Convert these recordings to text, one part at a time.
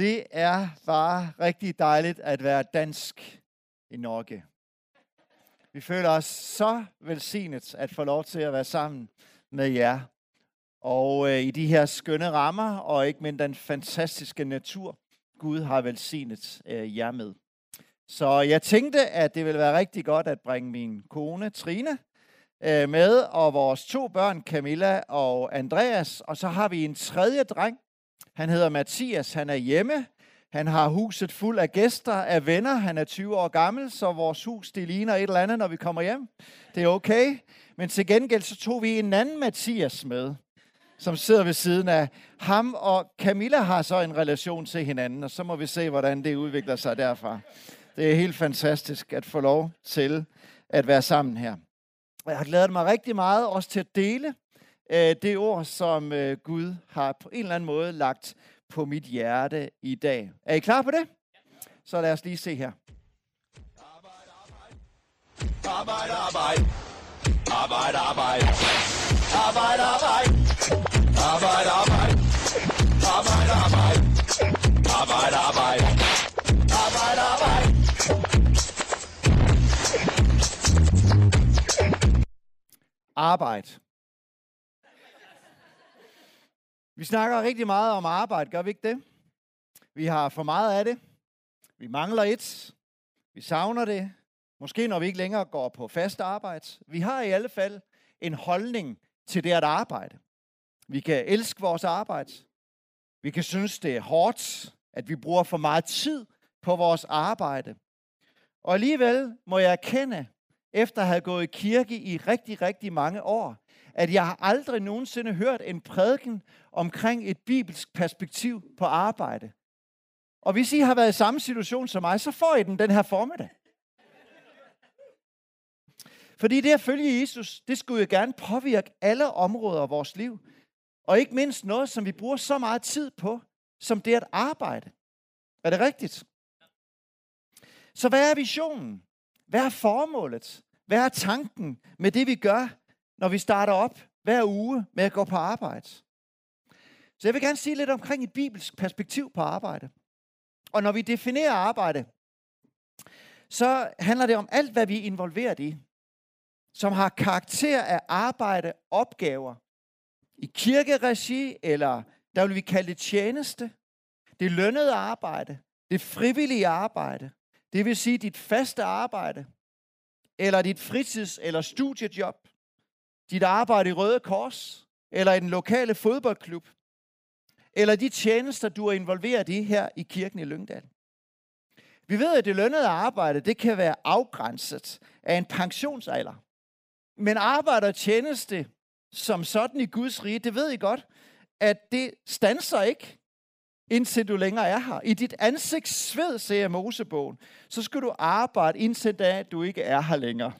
Det er bare rigtig dejligt at være dansk i Norge. Vi føler os så velsignet at få lov til at være sammen med jer. Og øh, i de her skønne rammer, og ikke mindst den fantastiske natur, Gud har velsignet øh, jer med. Så jeg tænkte, at det ville være rigtig godt at bringe min kone Trine øh, med, og vores to børn, Camilla og Andreas. Og så har vi en tredje dreng. Han hedder Mathias, han er hjemme. Han har huset fuld af gæster, af venner. Han er 20 år gammel, så vores hus det ligner et eller andet, når vi kommer hjem. Det er okay. Men til gengæld så tog vi en anden Mathias med, som sidder ved siden af ham. Og Camilla har så en relation til hinanden, og så må vi se, hvordan det udvikler sig derfra. Det er helt fantastisk at få lov til at være sammen her. Jeg har glædet mig rigtig meget også til at dele det ord, som Gud har på en eller anden måde lagt på mit hjerte i dag. Er I klar på det? Så lad os lige se her. Arbejde, arbejde. Arbejde, arbejde. Arbejde, arbejde. Arbejde, arbejde. Arbejde, arbejde. Arbejde, arbejde. Arbejde, arbejde. Arbejde, arbejde. Arbejde. Vi snakker rigtig meget om arbejde, gør vi ikke det? Vi har for meget af det. Vi mangler et. Vi savner det. Måske når vi ikke længere går på fast arbejde. Vi har i alle fald en holdning til det at arbejde. Vi kan elske vores arbejde. Vi kan synes, det er hårdt, at vi bruger for meget tid på vores arbejde. Og alligevel må jeg erkende, efter at have gået i kirke i rigtig, rigtig mange år, at jeg har aldrig nogensinde hørt en prædiken omkring et bibelsk perspektiv på arbejde. Og hvis I har været i samme situation som mig, så får I den den her formiddag. Fordi det at følge Jesus, det skulle jo gerne påvirke alle områder af vores liv. Og ikke mindst noget, som vi bruger så meget tid på, som det at arbejde. Er det rigtigt? Så hvad er visionen? Hvad er formålet? Hvad er tanken med det, vi gør, når vi starter op hver uge med at gå på arbejde? Så jeg vil gerne sige lidt omkring et bibelsk perspektiv på arbejde. Og når vi definerer arbejde, så handler det om alt, hvad vi er involveret i, som har karakter af arbejde, opgaver, i kirkeregi, eller der vil vi kalde det tjeneste, det lønnede arbejde, det frivillige arbejde, det vil sige dit faste arbejde, eller dit fritids- eller studiejob, dit arbejde i Røde Kors, eller i den lokale fodboldklub, eller de tjenester, du er involveret i her i kirken i Lyngdal. Vi ved, at det lønnede arbejde, det kan være afgrænset af en pensionsalder. Men arbejde og tjeneste som sådan i Guds rige, det ved I godt, at det stanser ikke, indtil du længere er her. I dit ansigts sved, siger Mosebogen, så skal du arbejde indtil da, du ikke er her længere.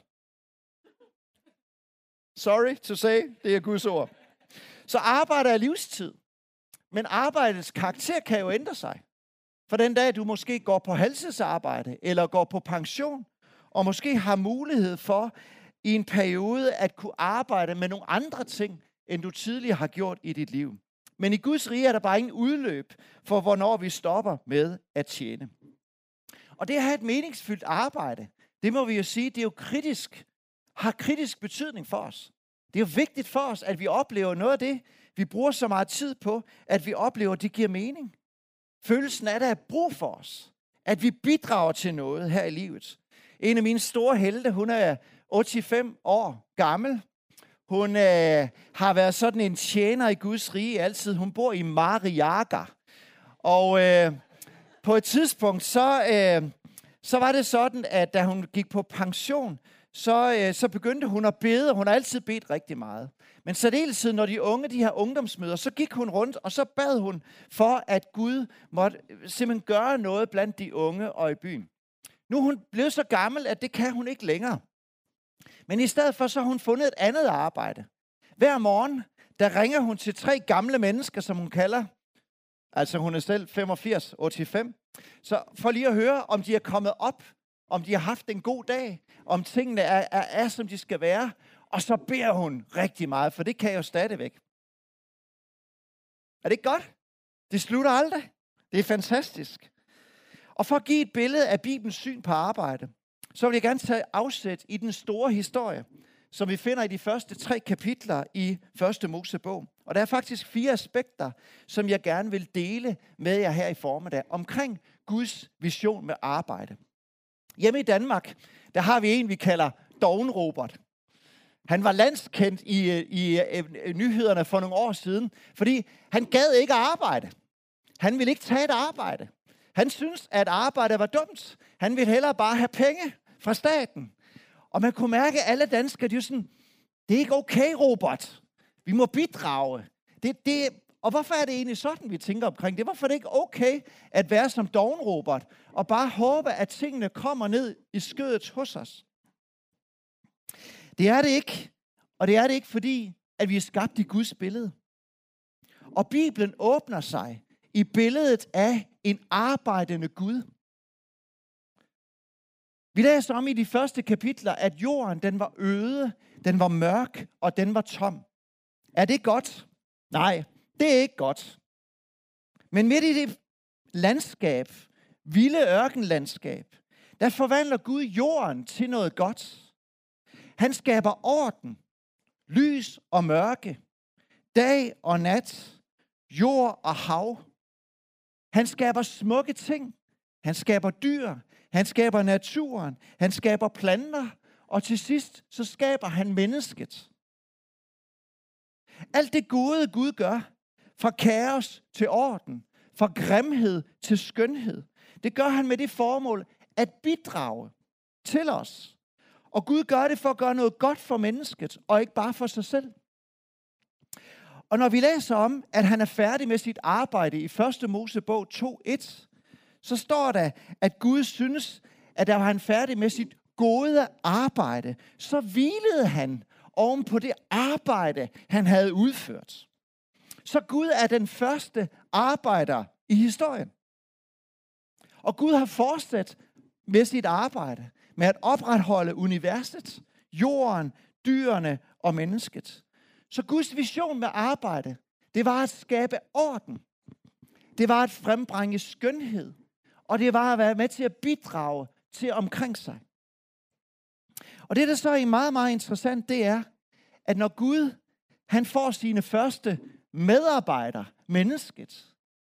Sorry to say, det er Guds ord. Så arbejde er livstid. Men arbejdets karakter kan jo ændre sig. For den dag, du måske går på halvtidsarbejde, eller går på pension, og måske har mulighed for i en periode at kunne arbejde med nogle andre ting, end du tidligere har gjort i dit liv. Men i Guds rige er der bare ingen udløb for, hvornår vi stopper med at tjene. Og det at have et meningsfyldt arbejde, det må vi jo sige, det er jo kritisk, har kritisk betydning for os. Det er jo vigtigt for os, at vi oplever noget af det, vi bruger så meget tid på, at vi oplever, at det giver mening. Følelsen af, at der er brug for os. At vi bidrager til noget her i livet. En af mine store helte, hun er 85 år gammel. Hun øh, har været sådan en tjener i Guds rige altid. Hun bor i Mariaga. Og øh, på et tidspunkt, så, øh, så var det sådan, at da hun gik på pension, så, øh, så begyndte hun at bede. Hun har altid bedt rigtig meget. Men særdeleshed, når de unge, de her ungdomsmøder, så gik hun rundt, og så bad hun for, at Gud måtte øh, simpelthen gøre noget blandt de unge og i byen. Nu er hun blevet så gammel, at det kan hun ikke længere. Men i stedet for, så har hun fundet et andet arbejde. Hver morgen, der ringer hun til tre gamle mennesker, som hun kalder. Altså hun er selv 85, 85. Så for lige at høre, om de er kommet op, om de har haft en god dag, om tingene er, er, er som de skal være. Og så beder hun rigtig meget, for det kan jeg jo stadigvæk. Er det ikke godt? Det slutter aldrig. Det er fantastisk. Og for at give et billede af Bibelens syn på arbejde, så vil jeg gerne tage afsæt i den store historie, som vi finder i de første tre kapitler i første Mosebog. Og der er faktisk fire aspekter, som jeg gerne vil dele med jer her i formiddag, omkring Guds vision med arbejde. Hjemme i Danmark, der har vi en, vi kalder Doven Robert. Han var landskendt i, øh, i, i nyhederne for nogle år siden, fordi han gad ikke arbejde. Han ville ikke tage et arbejde. Han synes, at arbejde var dumt. Han ville hellere bare have penge fra staten. Og man kunne mærke, at alle danskere, de er sådan, det er ikke okay, Robert. Vi må bidrage. Det, det, og hvorfor er det egentlig sådan, vi tænker omkring det? Hvorfor er det ikke okay at være som doven, Robert, og bare håbe, at tingene kommer ned i skødet hos os? Det er det ikke. Og det er det ikke, fordi at vi er skabt i Guds billede. Og Bibelen åbner sig i billedet af en arbejdende Gud. Vi læser om i de første kapitler, at jorden den var øde, den var mørk og den var tom. Er det godt? Nej, det er ikke godt. Men midt i det landskab, vilde ørkenlandskab, der forvandler Gud jorden til noget godt. Han skaber orden, lys og mørke, dag og nat, jord og hav. Han skaber smukke ting. Han skaber dyr. Han skaber naturen. Han skaber planter. Og til sidst, så skaber han mennesket. Alt det gode Gud gør, fra kaos til orden, fra grimhed til skønhed, det gør han med det formål at bidrage til os. Og Gud gør det for at gøre noget godt for mennesket, og ikke bare for sig selv. Og når vi læser om, at han er færdig med sit arbejde i 1. Mosebog 2.1, så står der, at Gud synes, at da var han færdig med sit gode arbejde. Så hvilede han oven på det arbejde, han havde udført. Så Gud er den første arbejder i historien. Og Gud har fortsat med sit arbejde med at opretholde universet, jorden, dyrene og mennesket. Så Guds vision med arbejde, det var at skabe orden. Det var at frembringe skønhed. Og det var at være med til at bidrage til omkring sig. Og det, der så er meget, meget interessant, det er, at når Gud han får sine første medarbejder, mennesket,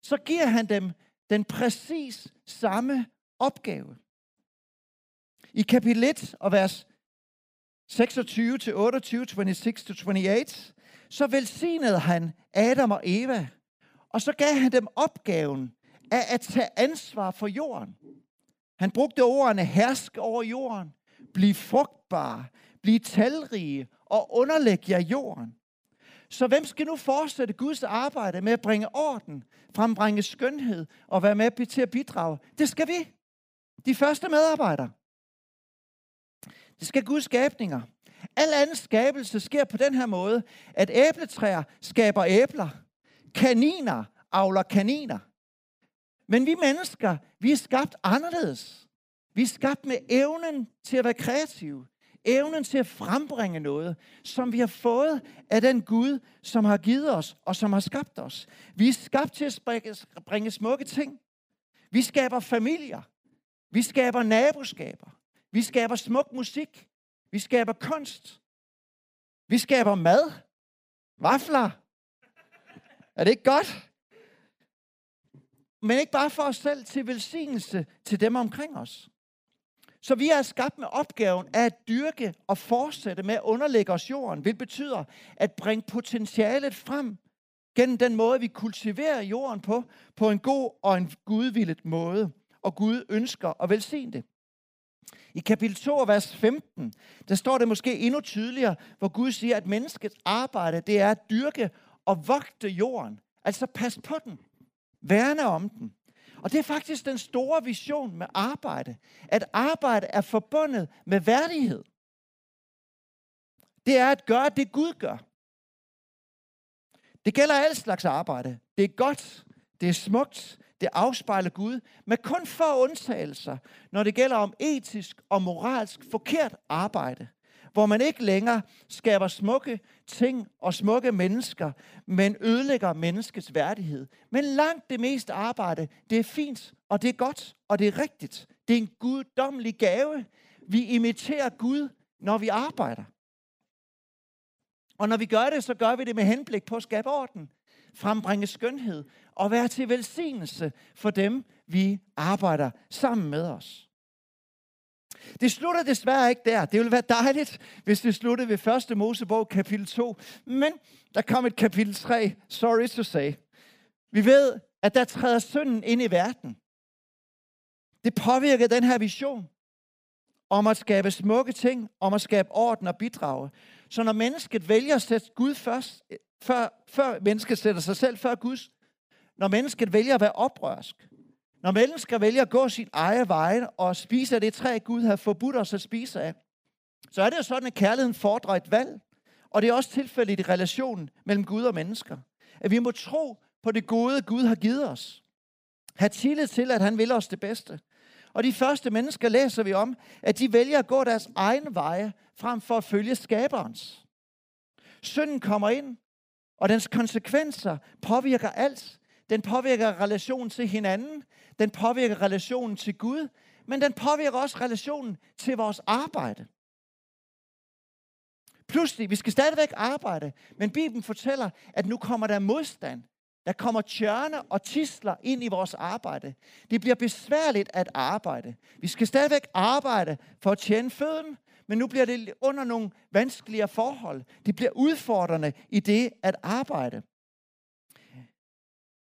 så giver han dem den præcis samme opgave. I kapitel 1 og vers 26 til 28, 26 til 28, så velsignede han Adam og Eva, og så gav han dem opgaven af at tage ansvar for jorden. Han brugte ordene hersk over jorden, bliv frugtbar, bliv talrige og underlæg jer jorden. Så hvem skal nu fortsætte Guds arbejde med at bringe orden, frembringe skønhed og være med til at bidrage? Det skal vi. De første medarbejdere. Det skal Guds skabninger. Al anden skabelse sker på den her måde, at æbletræer skaber æbler. Kaniner avler kaniner. Men vi mennesker, vi er skabt anderledes. Vi er skabt med evnen til at være kreative. Evnen til at frembringe noget, som vi har fået af den Gud, som har givet os og som har skabt os. Vi er skabt til at bringe smukke ting. Vi skaber familier. Vi skaber naboskaber. Vi skaber smuk musik. Vi skaber kunst. Vi skaber mad. Vafler. Er det ikke godt? Men ikke bare for os selv, til velsignelse til dem omkring os. Så vi er skabt med opgaven af at dyrke og fortsætte med at underlægge os jorden, hvilket betyder at bringe potentialet frem gennem den måde, vi kultiverer jorden på, på en god og en gudvillet måde. Og Gud ønsker at velsigne det. I kapitel 2, vers 15, der står det måske endnu tydeligere, hvor Gud siger, at menneskets arbejde, det er at dyrke og vogte jorden. Altså pas på den. Værne om den. Og det er faktisk den store vision med arbejde. At arbejde er forbundet med værdighed. Det er at gøre det, Gud gør. Det gælder alle slags arbejde. Det er godt, det er smukt, det afspejler Gud, men kun få undtagelser, når det gælder om etisk og moralsk forkert arbejde, hvor man ikke længere skaber smukke ting og smukke mennesker, men ødelægger menneskets værdighed. Men langt det meste arbejde, det er fint, og det er godt, og det er rigtigt. Det er en guddommelig gave. Vi imiterer Gud, når vi arbejder. Og når vi gør det, så gør vi det med henblik på at skabe orden, frembringe skønhed og være til velsignelse for dem, vi arbejder sammen med os. Det slutter desværre ikke der. Det ville være dejligt, hvis det sluttede ved 1. Mosebog kapitel 2. Men der kom et kapitel 3, sorry to say. Vi ved, at der træder synden ind i verden. Det påvirker den her vision om at skabe smukke ting, om at skabe orden og bidrage. Så når mennesket vælger at sætte Gud først, før, før mennesket sætter sig selv før Guds, når mennesket vælger at være oprørsk, når mennesker vælger at gå sin egen vej og spise af det træ, Gud har forbudt os at spise af, så er det jo sådan, at kærligheden fordrer et valg. Og det er også tilfældet i relationen mellem Gud og mennesker. At vi må tro på det gode, Gud har givet os. Ha' tillid til, at han vil os det bedste. Og de første mennesker læser vi om, at de vælger at gå deres egne veje, frem for at følge skaberens. Synden kommer ind, og dens konsekvenser påvirker alt. Den påvirker relationen til hinanden, den påvirker relationen til Gud, men den påvirker også relationen til vores arbejde. Pludselig, vi skal stadigvæk arbejde, men Bibelen fortæller, at nu kommer der modstand. Der kommer tjørne og tisler ind i vores arbejde. Det bliver besværligt at arbejde. Vi skal stadigvæk arbejde for at tjene føden, men nu bliver det under nogle vanskeligere forhold. Det bliver udfordrende i det at arbejde.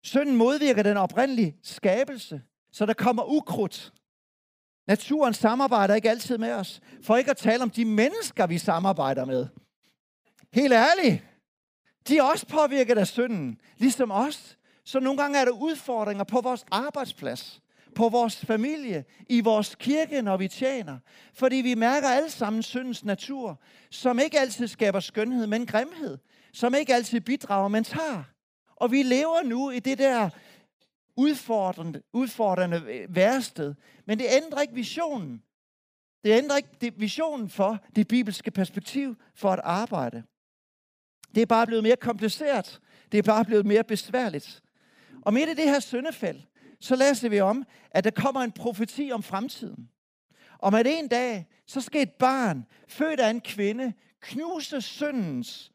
Synden modvirker den oprindelige skabelse, så der kommer ukrudt. Naturen samarbejder ikke altid med os, for ikke at tale om de mennesker, vi samarbejder med. Helt ærligt, de er også påvirket af synden, ligesom os. Så nogle gange er der udfordringer på vores arbejdsplads, på vores familie, i vores kirke, når vi tjener. Fordi vi mærker alle sammen syndens natur, som ikke altid skaber skønhed, men grimhed. Som ikke altid bidrager, men tager. Og vi lever nu i det der udfordrende, udfordrende øh, værsted. Men det ændrer ikke visionen. Det ændrer ikke det, visionen for det bibelske perspektiv for at arbejde. Det er bare blevet mere kompliceret. Det er bare blevet mere besværligt. Og midt i det her syndefald, så læser vi om, at der kommer en profeti om fremtiden. Om at en dag, så skal et barn, født af en kvinde, knuse syndens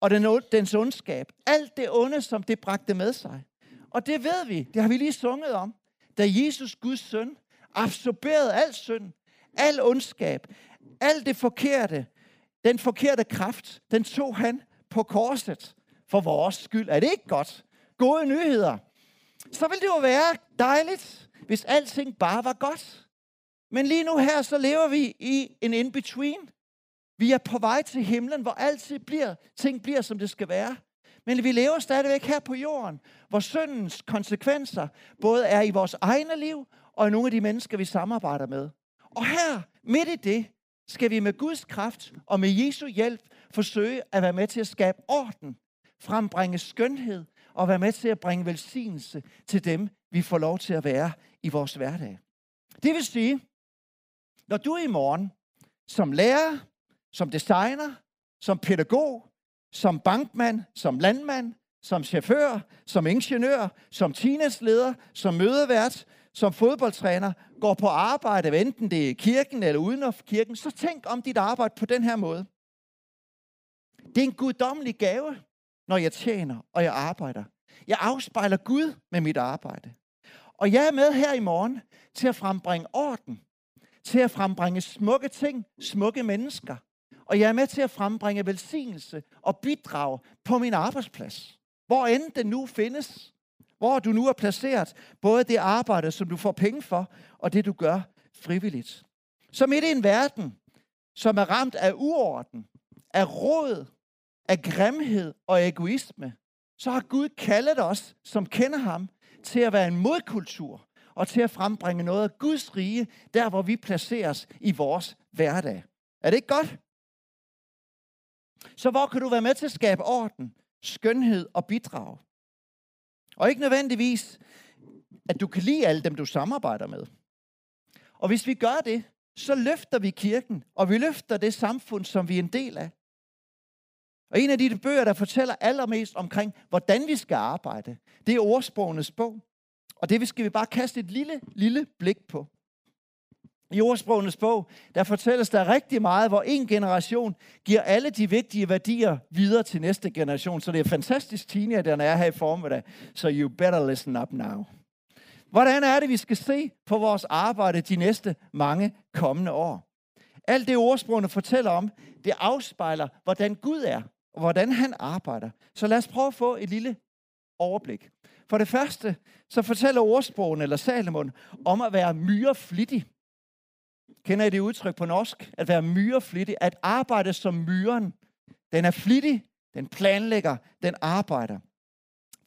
og den, dens ondskab. Alt det onde, som det bragte med sig. Og det ved vi, det har vi lige sunget om. Da Jesus, Guds søn, absorberede al synd, al ondskab, alt det forkerte, den forkerte kraft, den tog han på korset for vores skyld. Er det ikke godt? Gode nyheder. Så ville det jo være dejligt, hvis alting bare var godt. Men lige nu her, så lever vi i en in-between. Vi er på vej til himlen, hvor altid bliver, ting bliver, som det skal være. Men vi lever stadigvæk her på jorden, hvor syndens konsekvenser både er i vores egne liv og i nogle af de mennesker, vi samarbejder med. Og her, midt i det, skal vi med Guds kraft og med Jesu hjælp forsøge at være med til at skabe orden, frembringe skønhed og være med til at bringe velsignelse til dem, vi får lov til at være i vores hverdag. Det vil sige, når du i morgen som lærer, som designer, som pædagog, som bankmand, som landmand, som chauffør, som ingeniør, som teenageleder, som mødevært, som fodboldtræner, går på arbejde, enten det er kirken eller uden for kirken, så tænk om dit arbejde på den her måde. Det er en guddommelig gave, når jeg tjener og jeg arbejder. Jeg afspejler Gud med mit arbejde. Og jeg er med her i morgen til at frembringe orden, til at frembringe smukke ting, smukke mennesker, og jeg er med til at frembringe velsignelse og bidrag på min arbejdsplads. Hvor end den nu findes. Hvor du nu er placeret. Både det arbejde, som du får penge for, og det du gør frivilligt. Så midt i en verden, som er ramt af uorden, af råd, af grimhed og egoisme, så har Gud kaldet os, som kender ham, til at være en modkultur og til at frembringe noget af Guds rige, der hvor vi placeres i vores hverdag. Er det ikke godt? Så hvor kan du være med til at skabe orden, skønhed og bidrag? Og ikke nødvendigvis, at du kan lide alle dem, du samarbejder med. Og hvis vi gør det, så løfter vi kirken, og vi løfter det samfund, som vi er en del af. Og en af de bøger, der fortæller allermest omkring, hvordan vi skal arbejde, det er ordsprogenes bog. Og det skal vi bare kaste et lille, lille blik på. I ordsprogenes bog, der fortælles der rigtig meget, hvor en generation giver alle de vigtige værdier videre til næste generation. Så det er fantastisk, Tina, at den er her i formiddag. Så you better listen up now. Hvordan er det, vi skal se på vores arbejde de næste mange kommende år? Alt det ordsprogene fortæller om, det afspejler, hvordan Gud er, og hvordan han arbejder. Så lad os prøve at få et lille overblik. For det første, så fortæller ordsprogene, eller Salomon om at være myreflittig. Kender I det udtryk på norsk? At være myreflittig. At arbejde som myren. Den er flittig, den planlægger, den arbejder.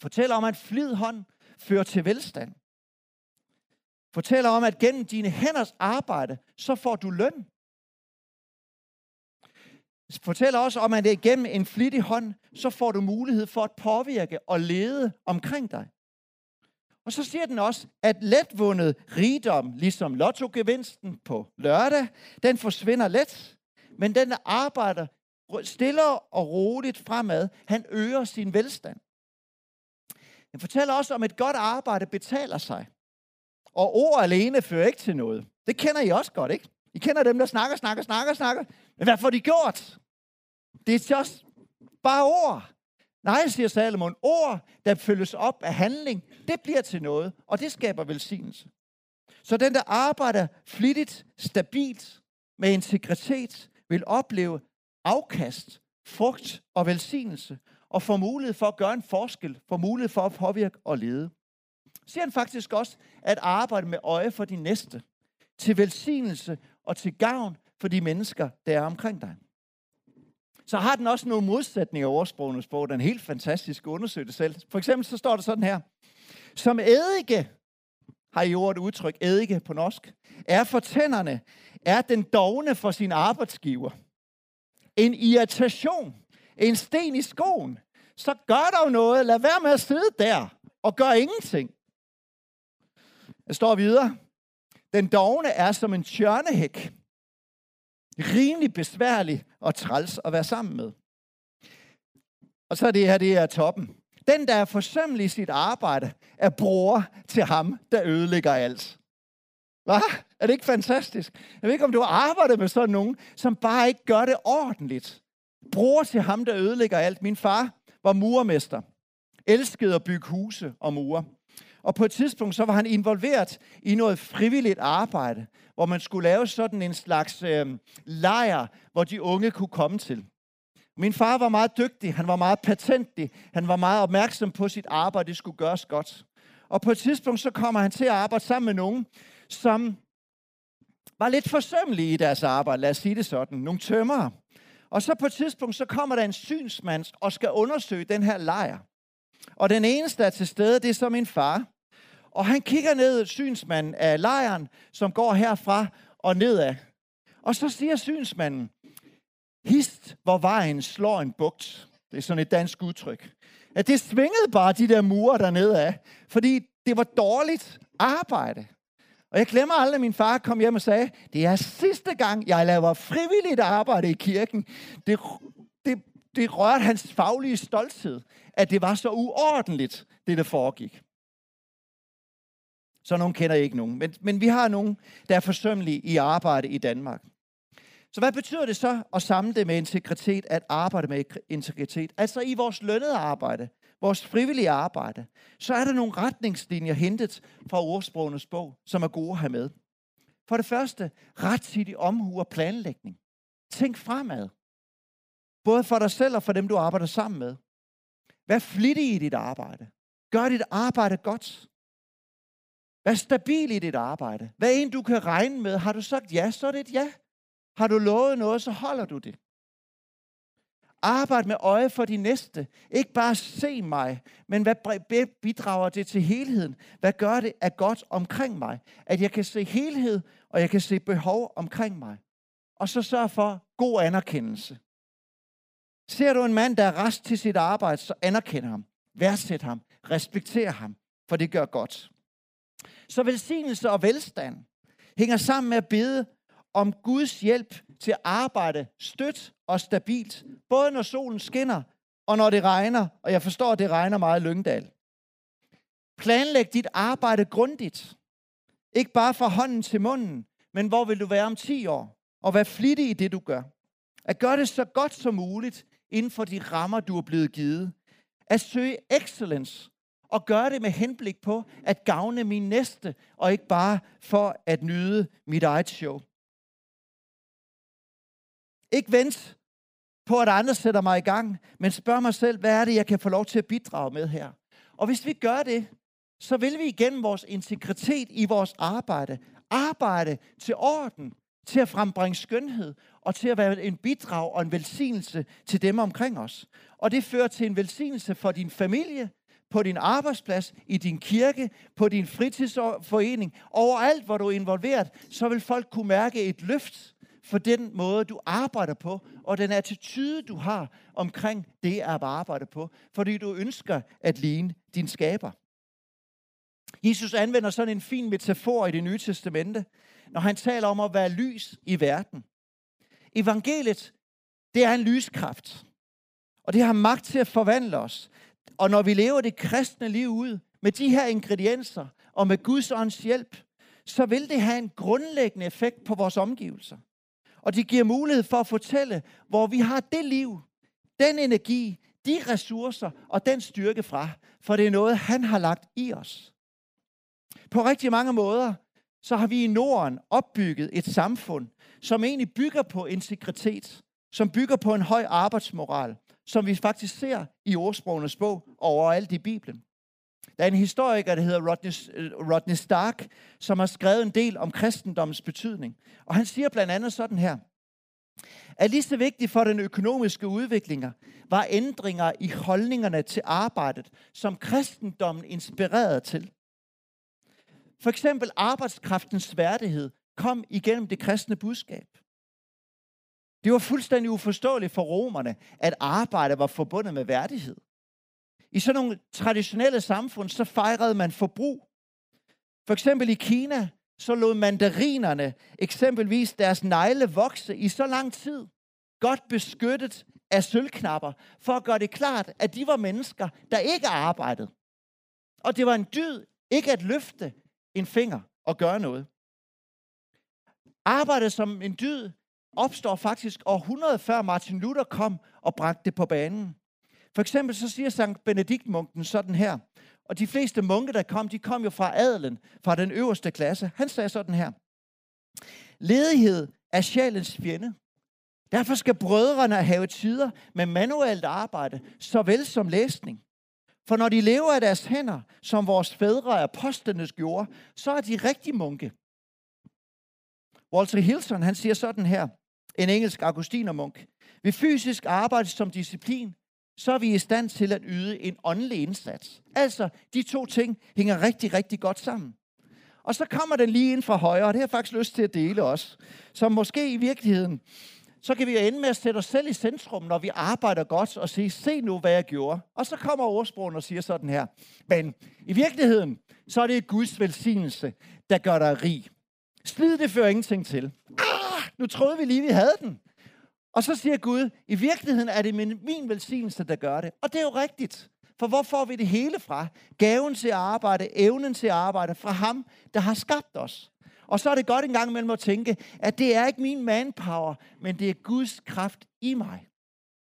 Fortæller om, at flid hånd fører til velstand. Fortæller om, at gennem dine hænders arbejde, så får du løn. Fortæller også om, at det gennem en flittig hånd, så får du mulighed for at påvirke og lede omkring dig. Og så siger den også, at letvundet rigdom, ligesom lottogevinsten på lørdag, den forsvinder let, men den arbejder stille og roligt fremad. Han øger sin velstand. Den fortæller også om, at et godt arbejde betaler sig. Og ord alene fører ikke til noget. Det kender I også godt, ikke? I kender dem, der snakker, snakker, snakker, snakker. Men hvad får de gjort? Det er just bare ord. Nej, siger Salomon, ord, der følges op af handling, det bliver til noget, og det skaber velsignelse. Så den, der arbejder flittigt, stabilt, med integritet, vil opleve afkast, frugt og velsignelse, og få mulighed for at gøre en forskel, få mulighed for at påvirke og lede. Så siger han faktisk også, at arbejde med øje for de næste, til velsignelse og til gavn for de mennesker, der er omkring dig så har den også nogle modsætninger i ordsprogenes sprog. Den er helt fantastisk undersøge det selv. For eksempel så står det sådan her. Som eddike, har I ordet udtryk, eddike på norsk, er for tænderne, er den dogne for sin arbejdsgiver. En irritation, en sten i skoen. Så gør dog noget. Lad være med at sidde der og gør ingenting. Jeg står videre. Den dogne er som en tjørnehæk, rimelig besværlig og træls at være sammen med. Og så er det her, det er toppen. Den, der er forsømmelig i sit arbejde, er bror til ham, der ødelægger alt. Hvad? Er det ikke fantastisk? Jeg ved ikke, om du har arbejdet med sådan nogen, som bare ikke gør det ordentligt. Bror til ham, der ødelægger alt. Min far var murmester. Elskede at bygge huse og mure. Og på et tidspunkt, så var han involveret i noget frivilligt arbejde, hvor man skulle lave sådan en slags øh, lejr, hvor de unge kunne komme til. Min far var meget dygtig, han var meget patentlig, han var meget opmærksom på sit arbejde, det skulle gøres godt. Og på et tidspunkt, så kommer han til at arbejde sammen med nogen, som var lidt forsømmelige i deres arbejde, lad os sige det sådan, nogle tømmere. Og så på et tidspunkt, så kommer der en synsmand og skal undersøge den her lejr. Og den eneste, der er til stede, det er så min far. Og han kigger ned synsmanden af lejren, som går herfra og nedad. Og så siger synsmanden, hist, hvor vejen slår en bugt. Det er sådan et dansk udtryk. At det svingede bare de der mure dernede af, fordi det var dårligt arbejde. Og jeg glemmer aldrig, at min far kom hjem og sagde, det er sidste gang, jeg laver frivilligt arbejde i kirken. Det, det, det rørte hans faglige stolthed, at det var så uordentligt, det der foregik. Så nogen kender ikke nogen. Men, men vi har nogen, der er forsømmelige i arbejde i Danmark. Så hvad betyder det så at samle det med integritet, at arbejde med integritet? Altså i vores lønnede arbejde, vores frivillige arbejde, så er der nogle retningslinjer hentet fra ordsprogenes bog, som er gode at have med. For det første, rettidig omhu og planlægning. Tænk fremad. Både for dig selv og for dem, du arbejder sammen med. Vær flittig i dit arbejde. Gør dit arbejde godt. Vær stabil i dit arbejde. Hvad en, du kan regne med. Har du sagt ja, så er det et ja. Har du lovet noget, så holder du det. Arbejd med øje for de næste. Ikke bare se mig, men hvad bidrager det til helheden? Hvad gør det af godt omkring mig? At jeg kan se helhed, og jeg kan se behov omkring mig. Og så sørg for god anerkendelse. Ser du en mand, der er rest til sit arbejde, så anerkend ham. Værdsæt ham. Respekter ham, for det gør godt. Så velsignelse og velstand hænger sammen med at bede om Guds hjælp til at arbejde stødt og stabilt, både når solen skinner og når det regner, og jeg forstår, at det regner meget i Lyngdal. Planlæg dit arbejde grundigt. Ikke bare fra hånden til munden, men hvor vil du være om 10 år? Og vær flittig i det, du gør. At gøre det så godt som muligt inden for de rammer, du er blevet givet. At søge excellence og gøre det med henblik på at gavne min næste, og ikke bare for at nyde mit eget show. Ikke vent på, at andre sætter mig i gang, men spørg mig selv, hvad er det, jeg kan få lov til at bidrage med her? Og hvis vi gør det, så vil vi igennem vores integritet i vores arbejde, arbejde til orden, til at frembringe skønhed, og til at være en bidrag og en velsignelse til dem omkring os. Og det fører til en velsignelse for din familie, på din arbejdsplads, i din kirke, på din fritidsforening, overalt hvor du er involveret, så vil folk kunne mærke et løft for den måde, du arbejder på, og den attitude, du har omkring det at arbejde på, fordi du ønsker at ligne din skaber. Jesus anvender sådan en fin metafor i det nye testamente, når han taler om at være lys i verden. Evangeliet, det er en lyskraft. Og det har magt til at forvandle os. Og når vi lever det kristne liv ud med de her ingredienser og med Guds ånds hjælp, så vil det have en grundlæggende effekt på vores omgivelser. Og det giver mulighed for at fortælle, hvor vi har det liv, den energi, de ressourcer og den styrke fra. For det er noget, han har lagt i os. På rigtig mange måder, så har vi i Norden opbygget et samfund, som egentlig bygger på integritet, som bygger på en høj arbejdsmoral, som vi faktisk ser i ordsprogenes bog overalt i Bibelen. Der er en historiker, der hedder Rodney, øh, Rodney Stark, som har skrevet en del om kristendommens betydning. Og han siger blandt andet sådan her, at lige så vigtigt for den økonomiske udvikling var ændringer i holdningerne til arbejdet, som kristendommen inspirerede til. For eksempel arbejdskraftens værdighed kom igennem det kristne budskab. Det var fuldstændig uforståeligt for romerne, at arbejde var forbundet med værdighed. I sådan nogle traditionelle samfund, så fejrede man forbrug. For eksempel i Kina, så lod mandarinerne eksempelvis deres negle vokse i så lang tid, godt beskyttet af sølvknapper, for at gøre det klart, at de var mennesker, der ikke arbejdede. Og det var en dyd ikke at løfte en finger og gøre noget. Arbejde som en dyd opstår faktisk århundrede før Martin Luther kom og bragte det på banen. For eksempel så siger Sankt Benediktmunken sådan her, og de fleste munke, der kom, de kom jo fra adelen, fra den øverste klasse. Han sagde sådan her. Ledighed er sjælens fjende. Derfor skal brødrene have tider med manuelt arbejde, såvel som læsning. For når de lever af deres hænder, som vores fædre apostlenes gjorde, så er de rigtig munke. Walter Hilton, han siger sådan her, en engelsk augustinermunk. Ved fysisk arbejde som disciplin, så er vi i stand til at yde en åndelig indsats. Altså, de to ting hænger rigtig, rigtig godt sammen. Og så kommer den lige ind fra højre, og det har jeg faktisk lyst til at dele også. Så måske i virkeligheden, så kan vi ende med at sætte os selv i centrum, når vi arbejder godt, og sige, se nu, hvad jeg gjorde. Og så kommer ordsprogen og siger sådan her. Men i virkeligheden, så er det Guds velsignelse, der gør dig rig. Slid det fører ingenting til. Nu troede vi lige, vi havde den. Og så siger Gud, i virkeligheden er det min, min velsignelse, der gør det. Og det er jo rigtigt. For hvor får vi det hele fra? Gaven til at arbejde, evnen til at arbejde fra ham, der har skabt os. Og så er det godt en gang imellem at tænke, at det er ikke min manpower, men det er Guds kraft i mig.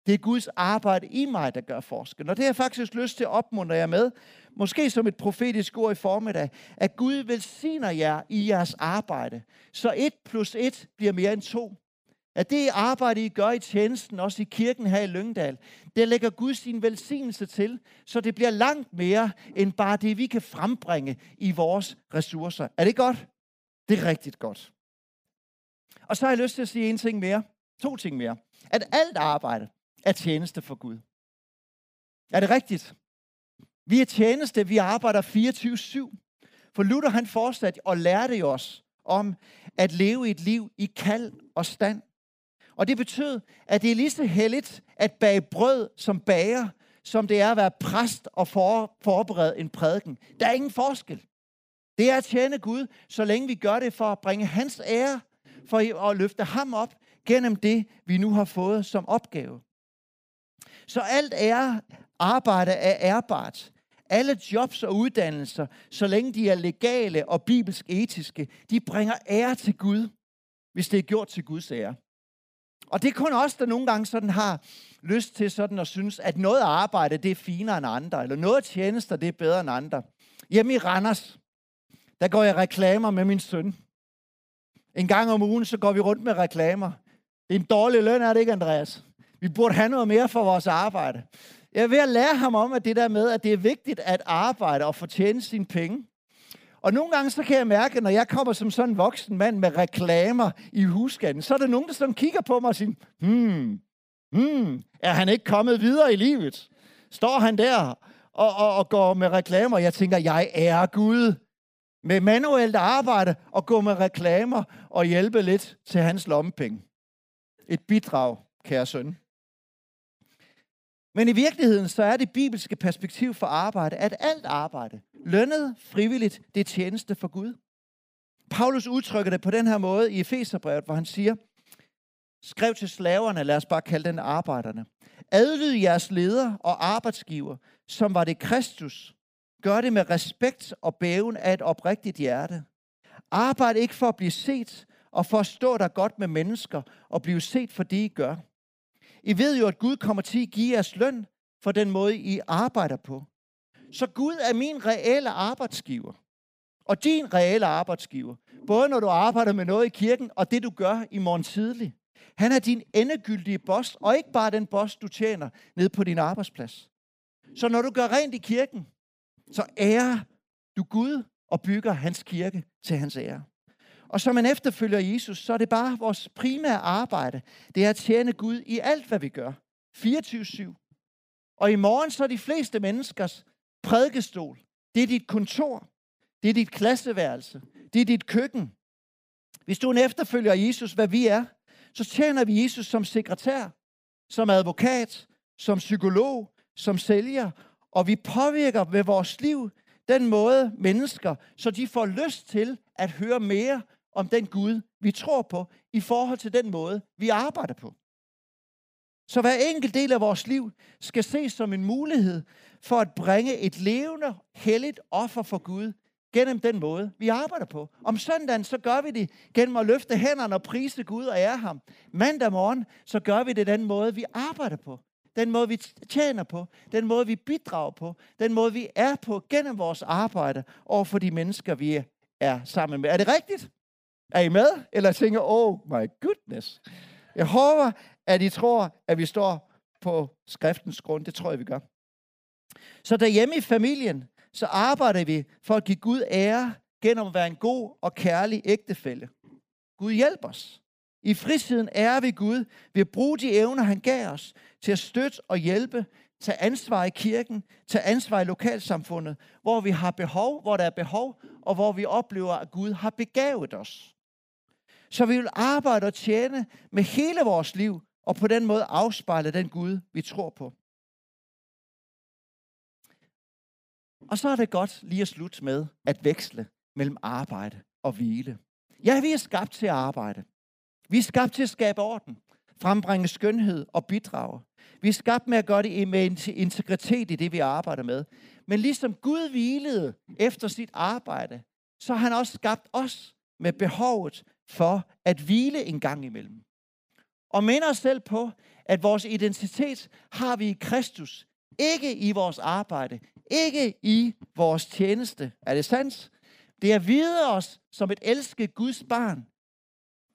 Det er Guds arbejde i mig, der gør forskel. Og det har jeg faktisk lyst til at opmuntre jer med, måske som et profetisk ord i formiddag, at Gud velsigner jer i jeres arbejde, så et plus et bliver mere end to. At det arbejde, I gør i tjenesten, også i kirken her i Lyngdal, det lægger Gud sin velsignelse til, så det bliver langt mere end bare det, vi kan frembringe i vores ressourcer. Er det godt? Det er rigtigt godt. Og så har jeg lyst til at sige en ting mere. To ting mere. At alt arbejde er tjeneste for Gud. Er det rigtigt? Vi er tjeneste, vi arbejder 24-7. For Luther han fortsatte og lærte os om at leve et liv i kald og stand. Og det betød, at det er lige så heldigt at bage brød som bager, som det er at være præst og for, forberede en prædiken. Der er ingen forskel. Det er at tjene Gud, så længe vi gør det for at bringe hans ære, for at løfte ham op gennem det, vi nu har fået som opgave. Så alt er arbejde er ærbart. Alle jobs og uddannelser, så længe de er legale og bibelsk etiske, de bringer ære til Gud, hvis det er gjort til Guds ære. Og det er kun os, der nogle gange sådan har lyst til sådan at synes, at noget arbejde, det er finere end andre, eller noget tjenester, det er bedre end andre. Hjemme i Randers, der går jeg reklamer med min søn. En gang om ugen, så går vi rundt med reklamer. Det er en dårlig løn, er det ikke, Andreas? Vi burde have noget mere for vores arbejde. Jeg er ved at lære ham om, at det der med, at det er vigtigt at arbejde og fortjene sine penge. Og nogle gange så kan jeg mærke, når jeg kommer som sådan en voksen mand med reklamer i husgaden, så er der nogen, der sådan kigger på mig og siger, hmm, hmm, er han ikke kommet videre i livet? Står han der og, og, og går med reklamer? Jeg tænker, jeg er Gud. Med manuelt arbejde og gå med reklamer og hjælpe lidt til hans lommepenge. Et bidrag, kære søn. Men i virkeligheden så er det bibelske perspektiv for arbejde, at alt arbejde, lønnet, frivilligt, det er tjeneste for Gud. Paulus udtrykker det på den her måde i Efeserbrevet, hvor han siger, skrev til slaverne, lad os bare kalde den arbejderne, adlyd jeres leder og arbejdsgiver, som var det Kristus. Gør det med respekt og bæven af et oprigtigt hjerte. Arbejd ikke for at blive set, og for at stå der godt med mennesker, og blive set for det, I gør. I ved jo, at Gud kommer til at give jeres løn for den måde, I arbejder på. Så Gud er min reelle arbejdsgiver. Og din reelle arbejdsgiver. Både når du arbejder med noget i kirken, og det du gør i morgen tidlig. Han er din endegyldige boss, og ikke bare den boss, du tjener ned på din arbejdsplads. Så når du gør rent i kirken, så ærer du Gud og bygger hans kirke til hans ære. Og som en efterfølger Jesus, så er det bare vores primære arbejde. Det er at tjene Gud i alt, hvad vi gør. 24-7. Og i morgen så er de fleste menneskers prædikestol. Det er dit kontor. Det er dit klasseværelse. Det er dit køkken. Hvis du er en efterfølger af Jesus, hvad vi er, så tjener vi Jesus som sekretær, som advokat, som psykolog, som sælger, og vi påvirker ved vores liv den måde mennesker, så de får lyst til at høre mere om den Gud, vi tror på, i forhold til den måde, vi arbejder på. Så hver enkelt del af vores liv skal ses som en mulighed for at bringe et levende, helligt offer for Gud gennem den måde, vi arbejder på. Om søndagen, så gør vi det gennem at løfte hænderne og prise Gud og ære ham. Mandag morgen, så gør vi det den måde, vi arbejder på. Den måde, vi tjener på. Den måde, vi bidrager på. Den måde, vi er på gennem vores arbejde over for de mennesker, vi er sammen med. Er det rigtigt? Er I med? Eller tænker, oh my goodness. Jeg håber, at I tror, at vi står på skriftens grund. Det tror jeg, vi gør. Så derhjemme i familien, så arbejder vi for at give Gud ære gennem at være en god og kærlig ægtefælle. Gud hjælp os. I frisiden ærer vi Gud ved at bruge de evner, han gav os, til at støtte og hjælpe, tage ansvar i kirken, tage ansvar i lokalsamfundet, hvor vi har behov, hvor der er behov, og hvor vi oplever, at Gud har begavet os. Så vi vil arbejde og tjene med hele vores liv, og på den måde afspejle den Gud, vi tror på. Og så er det godt lige at slutte med at veksle mellem arbejde og hvile. Ja, vi er skabt til at arbejde. Vi er skabt til at skabe orden, frembringe skønhed og bidrage. Vi er skabt med at gøre det med integritet i det, vi arbejder med. Men ligesom Gud hvilede efter sit arbejde, så har han også skabt os med behovet for at hvile en gang imellem. Og minder os selv på, at vores identitet har vi i Kristus, ikke i vores arbejde, ikke i vores tjeneste. Er det sandt? Det er videre os som et elsket Guds barn,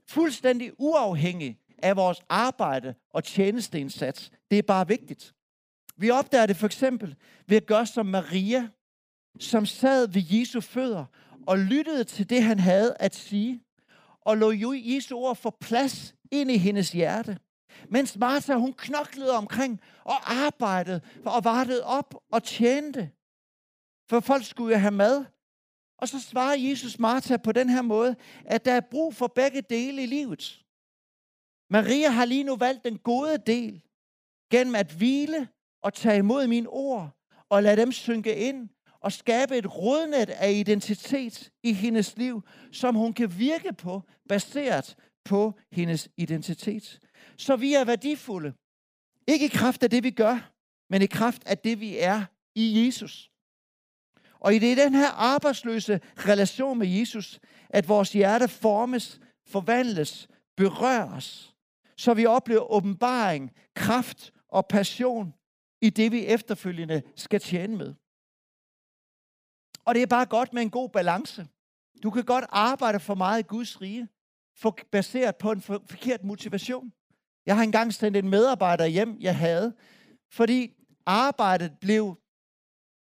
fuldstændig uafhængig af vores arbejde og tjenesteindsats. Det er bare vigtigt. Vi opdager det for eksempel ved at gøre som Maria, som sad ved Jesu fødder og lyttede til det, han havde at sige og lå Jesu ord få plads ind i hendes hjerte. Mens Martha, hun knoklede omkring og arbejdede og vartede op og tjente. For folk skulle jo have mad. Og så svarer Jesus Martha på den her måde, at der er brug for begge dele i livet. Maria har lige nu valgt den gode del, gennem at hvile og tage imod mine ord, og lade dem synke ind og skabe et rodnet af identitet i hendes liv, som hun kan virke på, baseret på hendes identitet. Så vi er værdifulde. Ikke i kraft af det, vi gør, men i kraft af det, vi er i Jesus. Og i det er den her arbejdsløse relation med Jesus, at vores hjerte formes, forvandles, berøres, så vi oplever åbenbaring, kraft og passion i det, vi efterfølgende skal tjene med. Og det er bare godt med en god balance. Du kan godt arbejde for meget i Guds rige, for, baseret på en for, forkert motivation. Jeg har engang sendt en medarbejder hjem, jeg havde, fordi arbejdet blev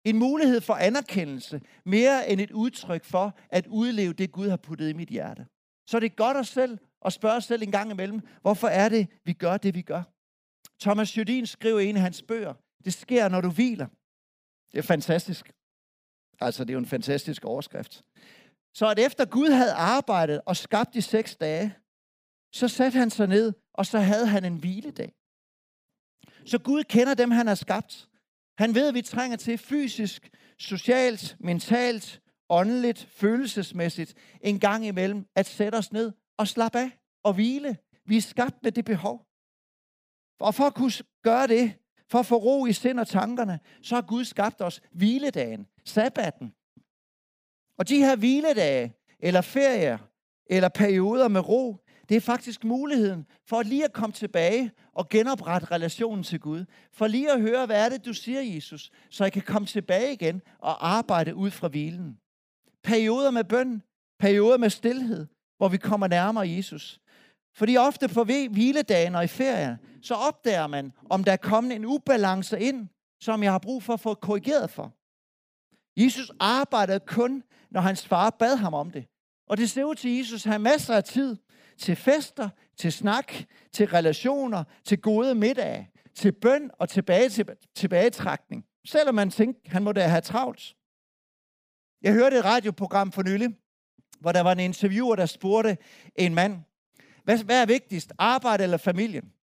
en mulighed for anerkendelse, mere end et udtryk for at udleve det, Gud har puttet i mit hjerte. Så det er godt at selv at spørge os selv en gang imellem, hvorfor er det, vi gør det, vi gør? Thomas Jodin skriver i en af hans bøger, det sker, når du hviler. Det er fantastisk. Altså, det er jo en fantastisk overskrift. Så at efter Gud havde arbejdet og skabt de seks dage, så satte han sig ned, og så havde han en hviledag. Så Gud kender dem, han har skabt. Han ved, at vi trænger til fysisk, socialt, mentalt, åndeligt, følelsesmæssigt en gang imellem at sætte os ned og slappe af og hvile. Vi er skabt med det behov. Og for at kunne gøre det, for at få ro i sind og tankerne, så har Gud skabt os hviledagen, sabbaten. Og de her hviledage, eller ferier, eller perioder med ro, det er faktisk muligheden for lige at komme tilbage og genoprette relationen til Gud. For lige at høre, hvad er det, du siger, Jesus, så jeg kan komme tilbage igen og arbejde ud fra hvilen. Perioder med bøn, perioder med stillhed, hvor vi kommer nærmere Jesus. Fordi ofte på hviledagen og i ferien, så opdager man, om der er kommet en ubalance ind, som jeg har brug for at få korrigeret for. Jesus arbejdede kun, når hans far bad ham om det. Og det ser ud til, at Jesus har masser af tid til fester, til snak, til relationer, til gode middage, til bøn og tilbage til tilbagetrækning. Selvom man tænkte, han må da have travlt. Jeg hørte et radioprogram for nylig, hvor der var en interviewer, der spurgte en mand, hvad, hvad er vigtigst, arbejde eller familien?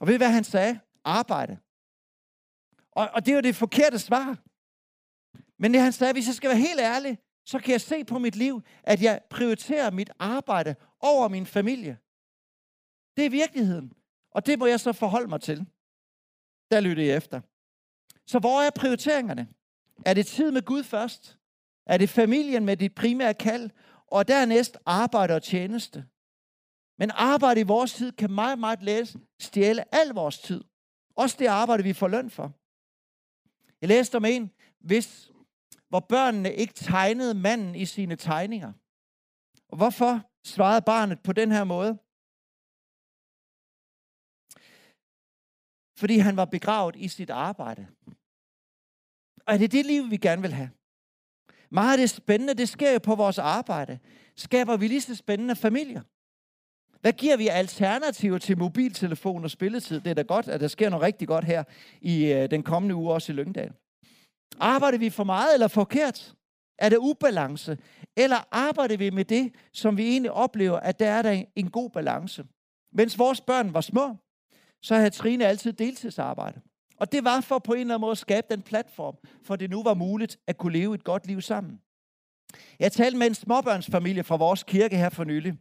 Og ved I, hvad han sagde? Arbejde. Og, og det er jo det forkerte svar. Men det han sagde, hvis jeg skal være helt ærlig, så kan jeg se på mit liv, at jeg prioriterer mit arbejde over min familie. Det er virkeligheden. Og det må jeg så forholde mig til. Der lytter jeg efter. Så hvor er prioriteringerne? Er det tid med Gud først? Er det familien med dit primære kald? Og dernæst arbejde og tjeneste? Men arbejde i vores tid kan meget, meget læse stjæle al vores tid. Også det arbejde, vi får løn for. Jeg læste om en, hvis, hvor børnene ikke tegnede manden i sine tegninger. Og hvorfor svarede barnet på den her måde? Fordi han var begravet i sit arbejde. Og er det det liv, vi gerne vil have? Meget af det spændende, det sker jo på vores arbejde. Skaber vi lige så spændende familier? Hvad giver vi alternativer til mobiltelefon og spilletid? Det er da godt, at der sker noget rigtig godt her i øh, den kommende uge også i Lyngdal. Arbejder vi for meget eller forkert? Er det ubalance? Eller arbejder vi med det, som vi egentlig oplever, at der er der en god balance? Mens vores børn var små, så havde Trine altid deltidsarbejde. Og det var for på en eller anden måde at skabe den platform, for det nu var muligt at kunne leve et godt liv sammen. Jeg talte med en småbørnsfamilie fra vores kirke her for nylig.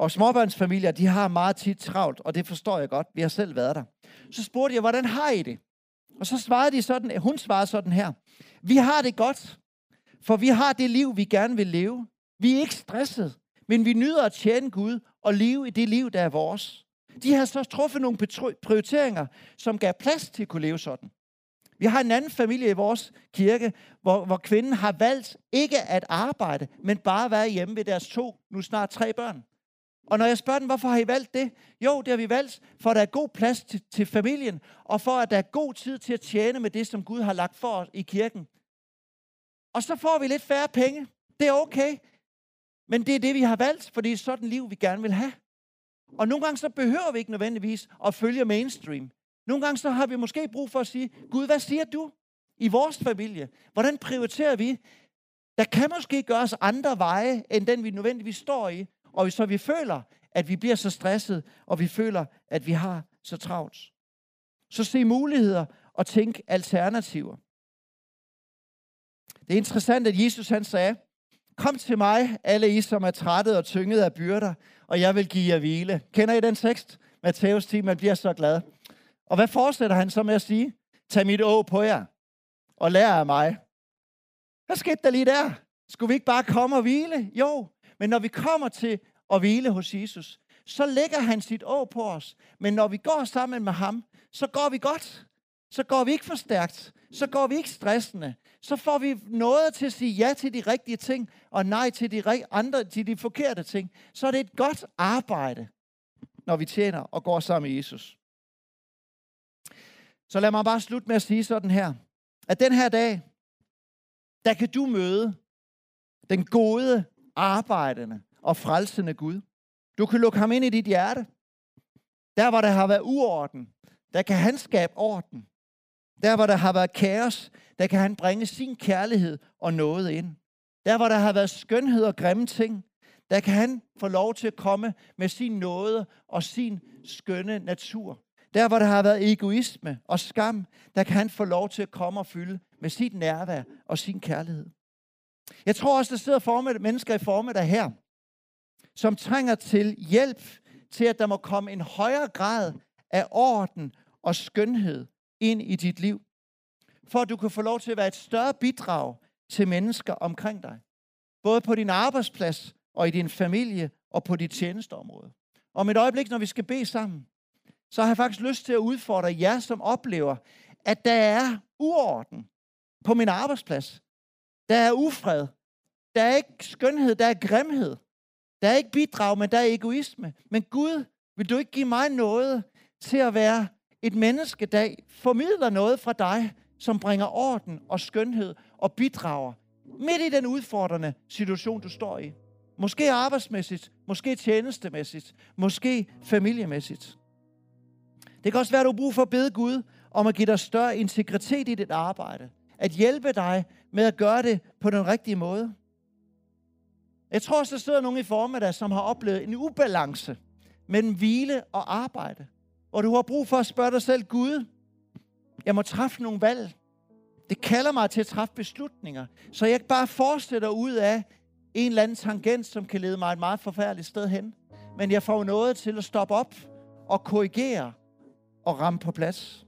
Og småbørnsfamilier, de har meget tit travlt, og det forstår jeg godt. Vi har selv været der. Så spurgte jeg, hvordan har I det? Og så svarede de sådan, hun svarede sådan her. Vi har det godt, for vi har det liv, vi gerne vil leve. Vi er ikke stresset, men vi nyder at tjene Gud og leve i det liv, der er vores. De har så truffet nogle prioriteringer, som gav plads til at kunne leve sådan. Vi har en anden familie i vores kirke, hvor, hvor kvinden har valgt ikke at arbejde, men bare være hjemme ved deres to, nu snart tre børn. Og når jeg spørger dem, hvorfor har I valgt det? Jo, det har vi valgt, for at der er god plads til, til familien, og for at der er god tid til at tjene med det, som Gud har lagt for os i kirken. Og så får vi lidt færre penge. Det er okay. Men det er det, vi har valgt, for det er sådan liv, vi gerne vil have. Og nogle gange så behøver vi ikke nødvendigvis at følge mainstream. Nogle gange så har vi måske brug for at sige, Gud, hvad siger du i vores familie? Hvordan prioriterer vi? Der kan måske gøres andre veje, end den vi nødvendigvis står i. Og hvis så vi føler, at vi bliver så stresset, og vi føler, at vi har så travlt. Så se muligheder og tænk alternativer. Det er interessant, at Jesus han sagde, kom til mig, alle I, som er trætte og tynget af byrder, og jeg vil give jer hvile. Kender I den tekst? Matthæus 10, man bliver så glad. Og hvad fortsætter han så med at sige? Tag mit å på jer, og lær af mig. Hvad skete der lige der? Skulle vi ikke bare komme og hvile? Jo, men når vi kommer til at hvile hos Jesus, så lægger han sit å på os. Men når vi går sammen med ham, så går vi godt. Så går vi ikke for stærkt. Så går vi ikke stressende. Så får vi noget til at sige ja til de rigtige ting, og nej til de, andre, til de forkerte ting. Så er det et godt arbejde, når vi tjener og går sammen med Jesus. Så lad mig bare slutte med at sige sådan her. At den her dag, der kan du møde den gode, arbejdende og frelsende Gud. Du kan lukke ham ind i dit hjerte. Der, hvor der har været uorden, der kan han skabe orden. Der, hvor der har været kaos, der kan han bringe sin kærlighed og noget ind. Der, hvor der har været skønhed og grimme ting, der kan han få lov til at komme med sin nåde og sin skønne natur. Der, hvor der har været egoisme og skam, der kan han få lov til at komme og fylde med sit nærvær og sin kærlighed. Jeg tror også, der sidder formet, mennesker i formiddag her, som trænger til hjælp til, at der må komme en højere grad af orden og skønhed ind i dit liv. For at du kan få lov til at være et større bidrag til mennesker omkring dig. Både på din arbejdsplads og i din familie og på dit tjenesteområde. Om et øjeblik, når vi skal bede sammen, så har jeg faktisk lyst til at udfordre jer, som oplever, at der er uorden på min arbejdsplads. Der er ufred. Der er ikke skønhed, der er grimhed. Der er ikke bidrag, men der er egoisme. Men Gud, vil du ikke give mig noget til at være et menneske, der formidler noget fra dig, som bringer orden og skønhed og bidrager midt i den udfordrende situation, du står i. Måske arbejdsmæssigt, måske tjenestemæssigt, måske familiemæssigt. Det kan også være, at du har brug for at bede Gud om at give dig større integritet i dit arbejde. At hjælpe dig med at gøre det på den rigtige måde. Jeg tror også, der sidder nogen i formiddag, som har oplevet en ubalance mellem hvile og arbejde. Hvor du har brug for at spørge dig selv, Gud, jeg må træffe nogle valg. Det kalder mig til at træffe beslutninger, så jeg ikke bare fortsætter ud af en eller anden tangent, som kan lede mig et meget forfærdeligt sted hen. Men jeg får noget til at stoppe op og korrigere og ramme på plads.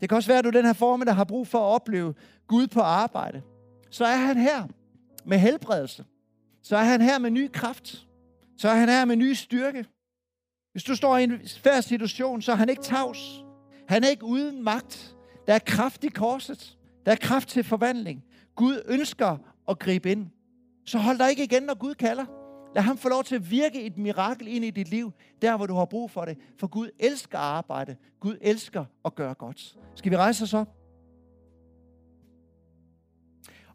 Det kan også være, at du den her formiddag har brug for at opleve Gud på arbejde. Så er han her med helbredelse. Så er han her med ny kraft. Så er han her med ny styrke. Hvis du står i en svær situation, så er han ikke tavs. Han er ikke uden magt. Der er kraft i korset. Der er kraft til forvandling. Gud ønsker at gribe ind. Så hold dig ikke igen, når Gud kalder. Lad ham få lov til at virke et mirakel ind i dit liv, der hvor du har brug for det. For Gud elsker at arbejde. Gud elsker at gøre godt. Skal vi rejse os op?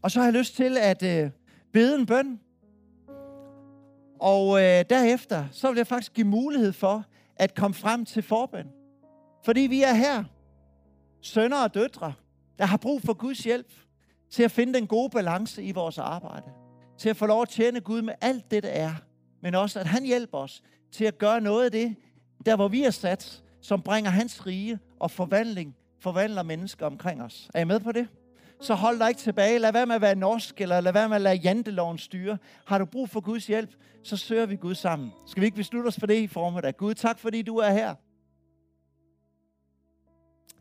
Og så har jeg lyst til at øh, bede en bøn. Og øh, derefter, så vil jeg faktisk give mulighed for at komme frem til forbøn. Fordi vi er her, sønner og døtre, der har brug for Guds hjælp til at finde den gode balance i vores arbejde. Til at få lov at tjene Gud med alt det, der er. Men også, at han hjælper os til at gøre noget af det, der hvor vi er sat, som bringer hans rige og forvandling, forvandler mennesker omkring os. Er I med på det? så hold dig ikke tilbage. Lad være med at være norsk, eller lad være med at lade janteloven styre. Har du brug for Guds hjælp, så søger vi Gud sammen. Skal vi ikke beslutte os for det i formiddag? Gud, tak fordi du er her.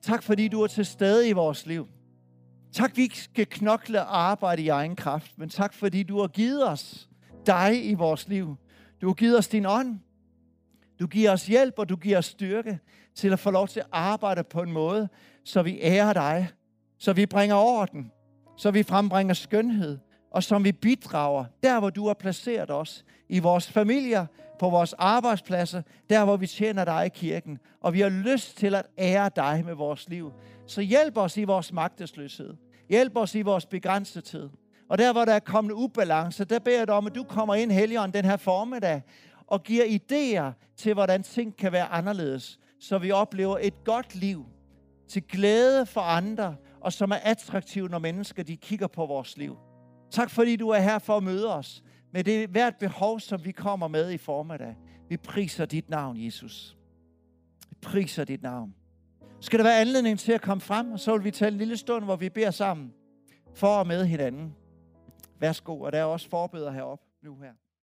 Tak fordi du er til stede i vores liv. Tak, vi ikke skal knokle og arbejde i egen kraft, men tak fordi du har givet os dig i vores liv. Du har givet os din ånd. Du giver os hjælp, og du giver os styrke til at få lov til at arbejde på en måde, så vi ærer dig så vi bringer orden, så vi frembringer skønhed, og som vi bidrager der, hvor du har placeret os, i vores familier, på vores arbejdspladser, der hvor vi tjener dig i kirken, og vi har lyst til at ære dig med vores liv. Så hjælp os i vores magtesløshed. Hjælp os i vores begrænsethed. Og der, hvor der er kommet ubalance, der beder jeg dig om, at du kommer ind, Helligånd, den her formiddag, og giver idéer til, hvordan ting kan være anderledes, så vi oplever et godt liv til glæde for andre, og som er attraktiv, når mennesker de kigger på vores liv. Tak fordi du er her for at møde os med det hvert behov, som vi kommer med i formiddag. Vi priser dit navn, Jesus. Vi priser dit navn. Skal der være anledning til at komme frem, og så vil vi tage en lille stund, hvor vi beder sammen for og med hinanden. Værsgo, og der er også forbeder heroppe nu her.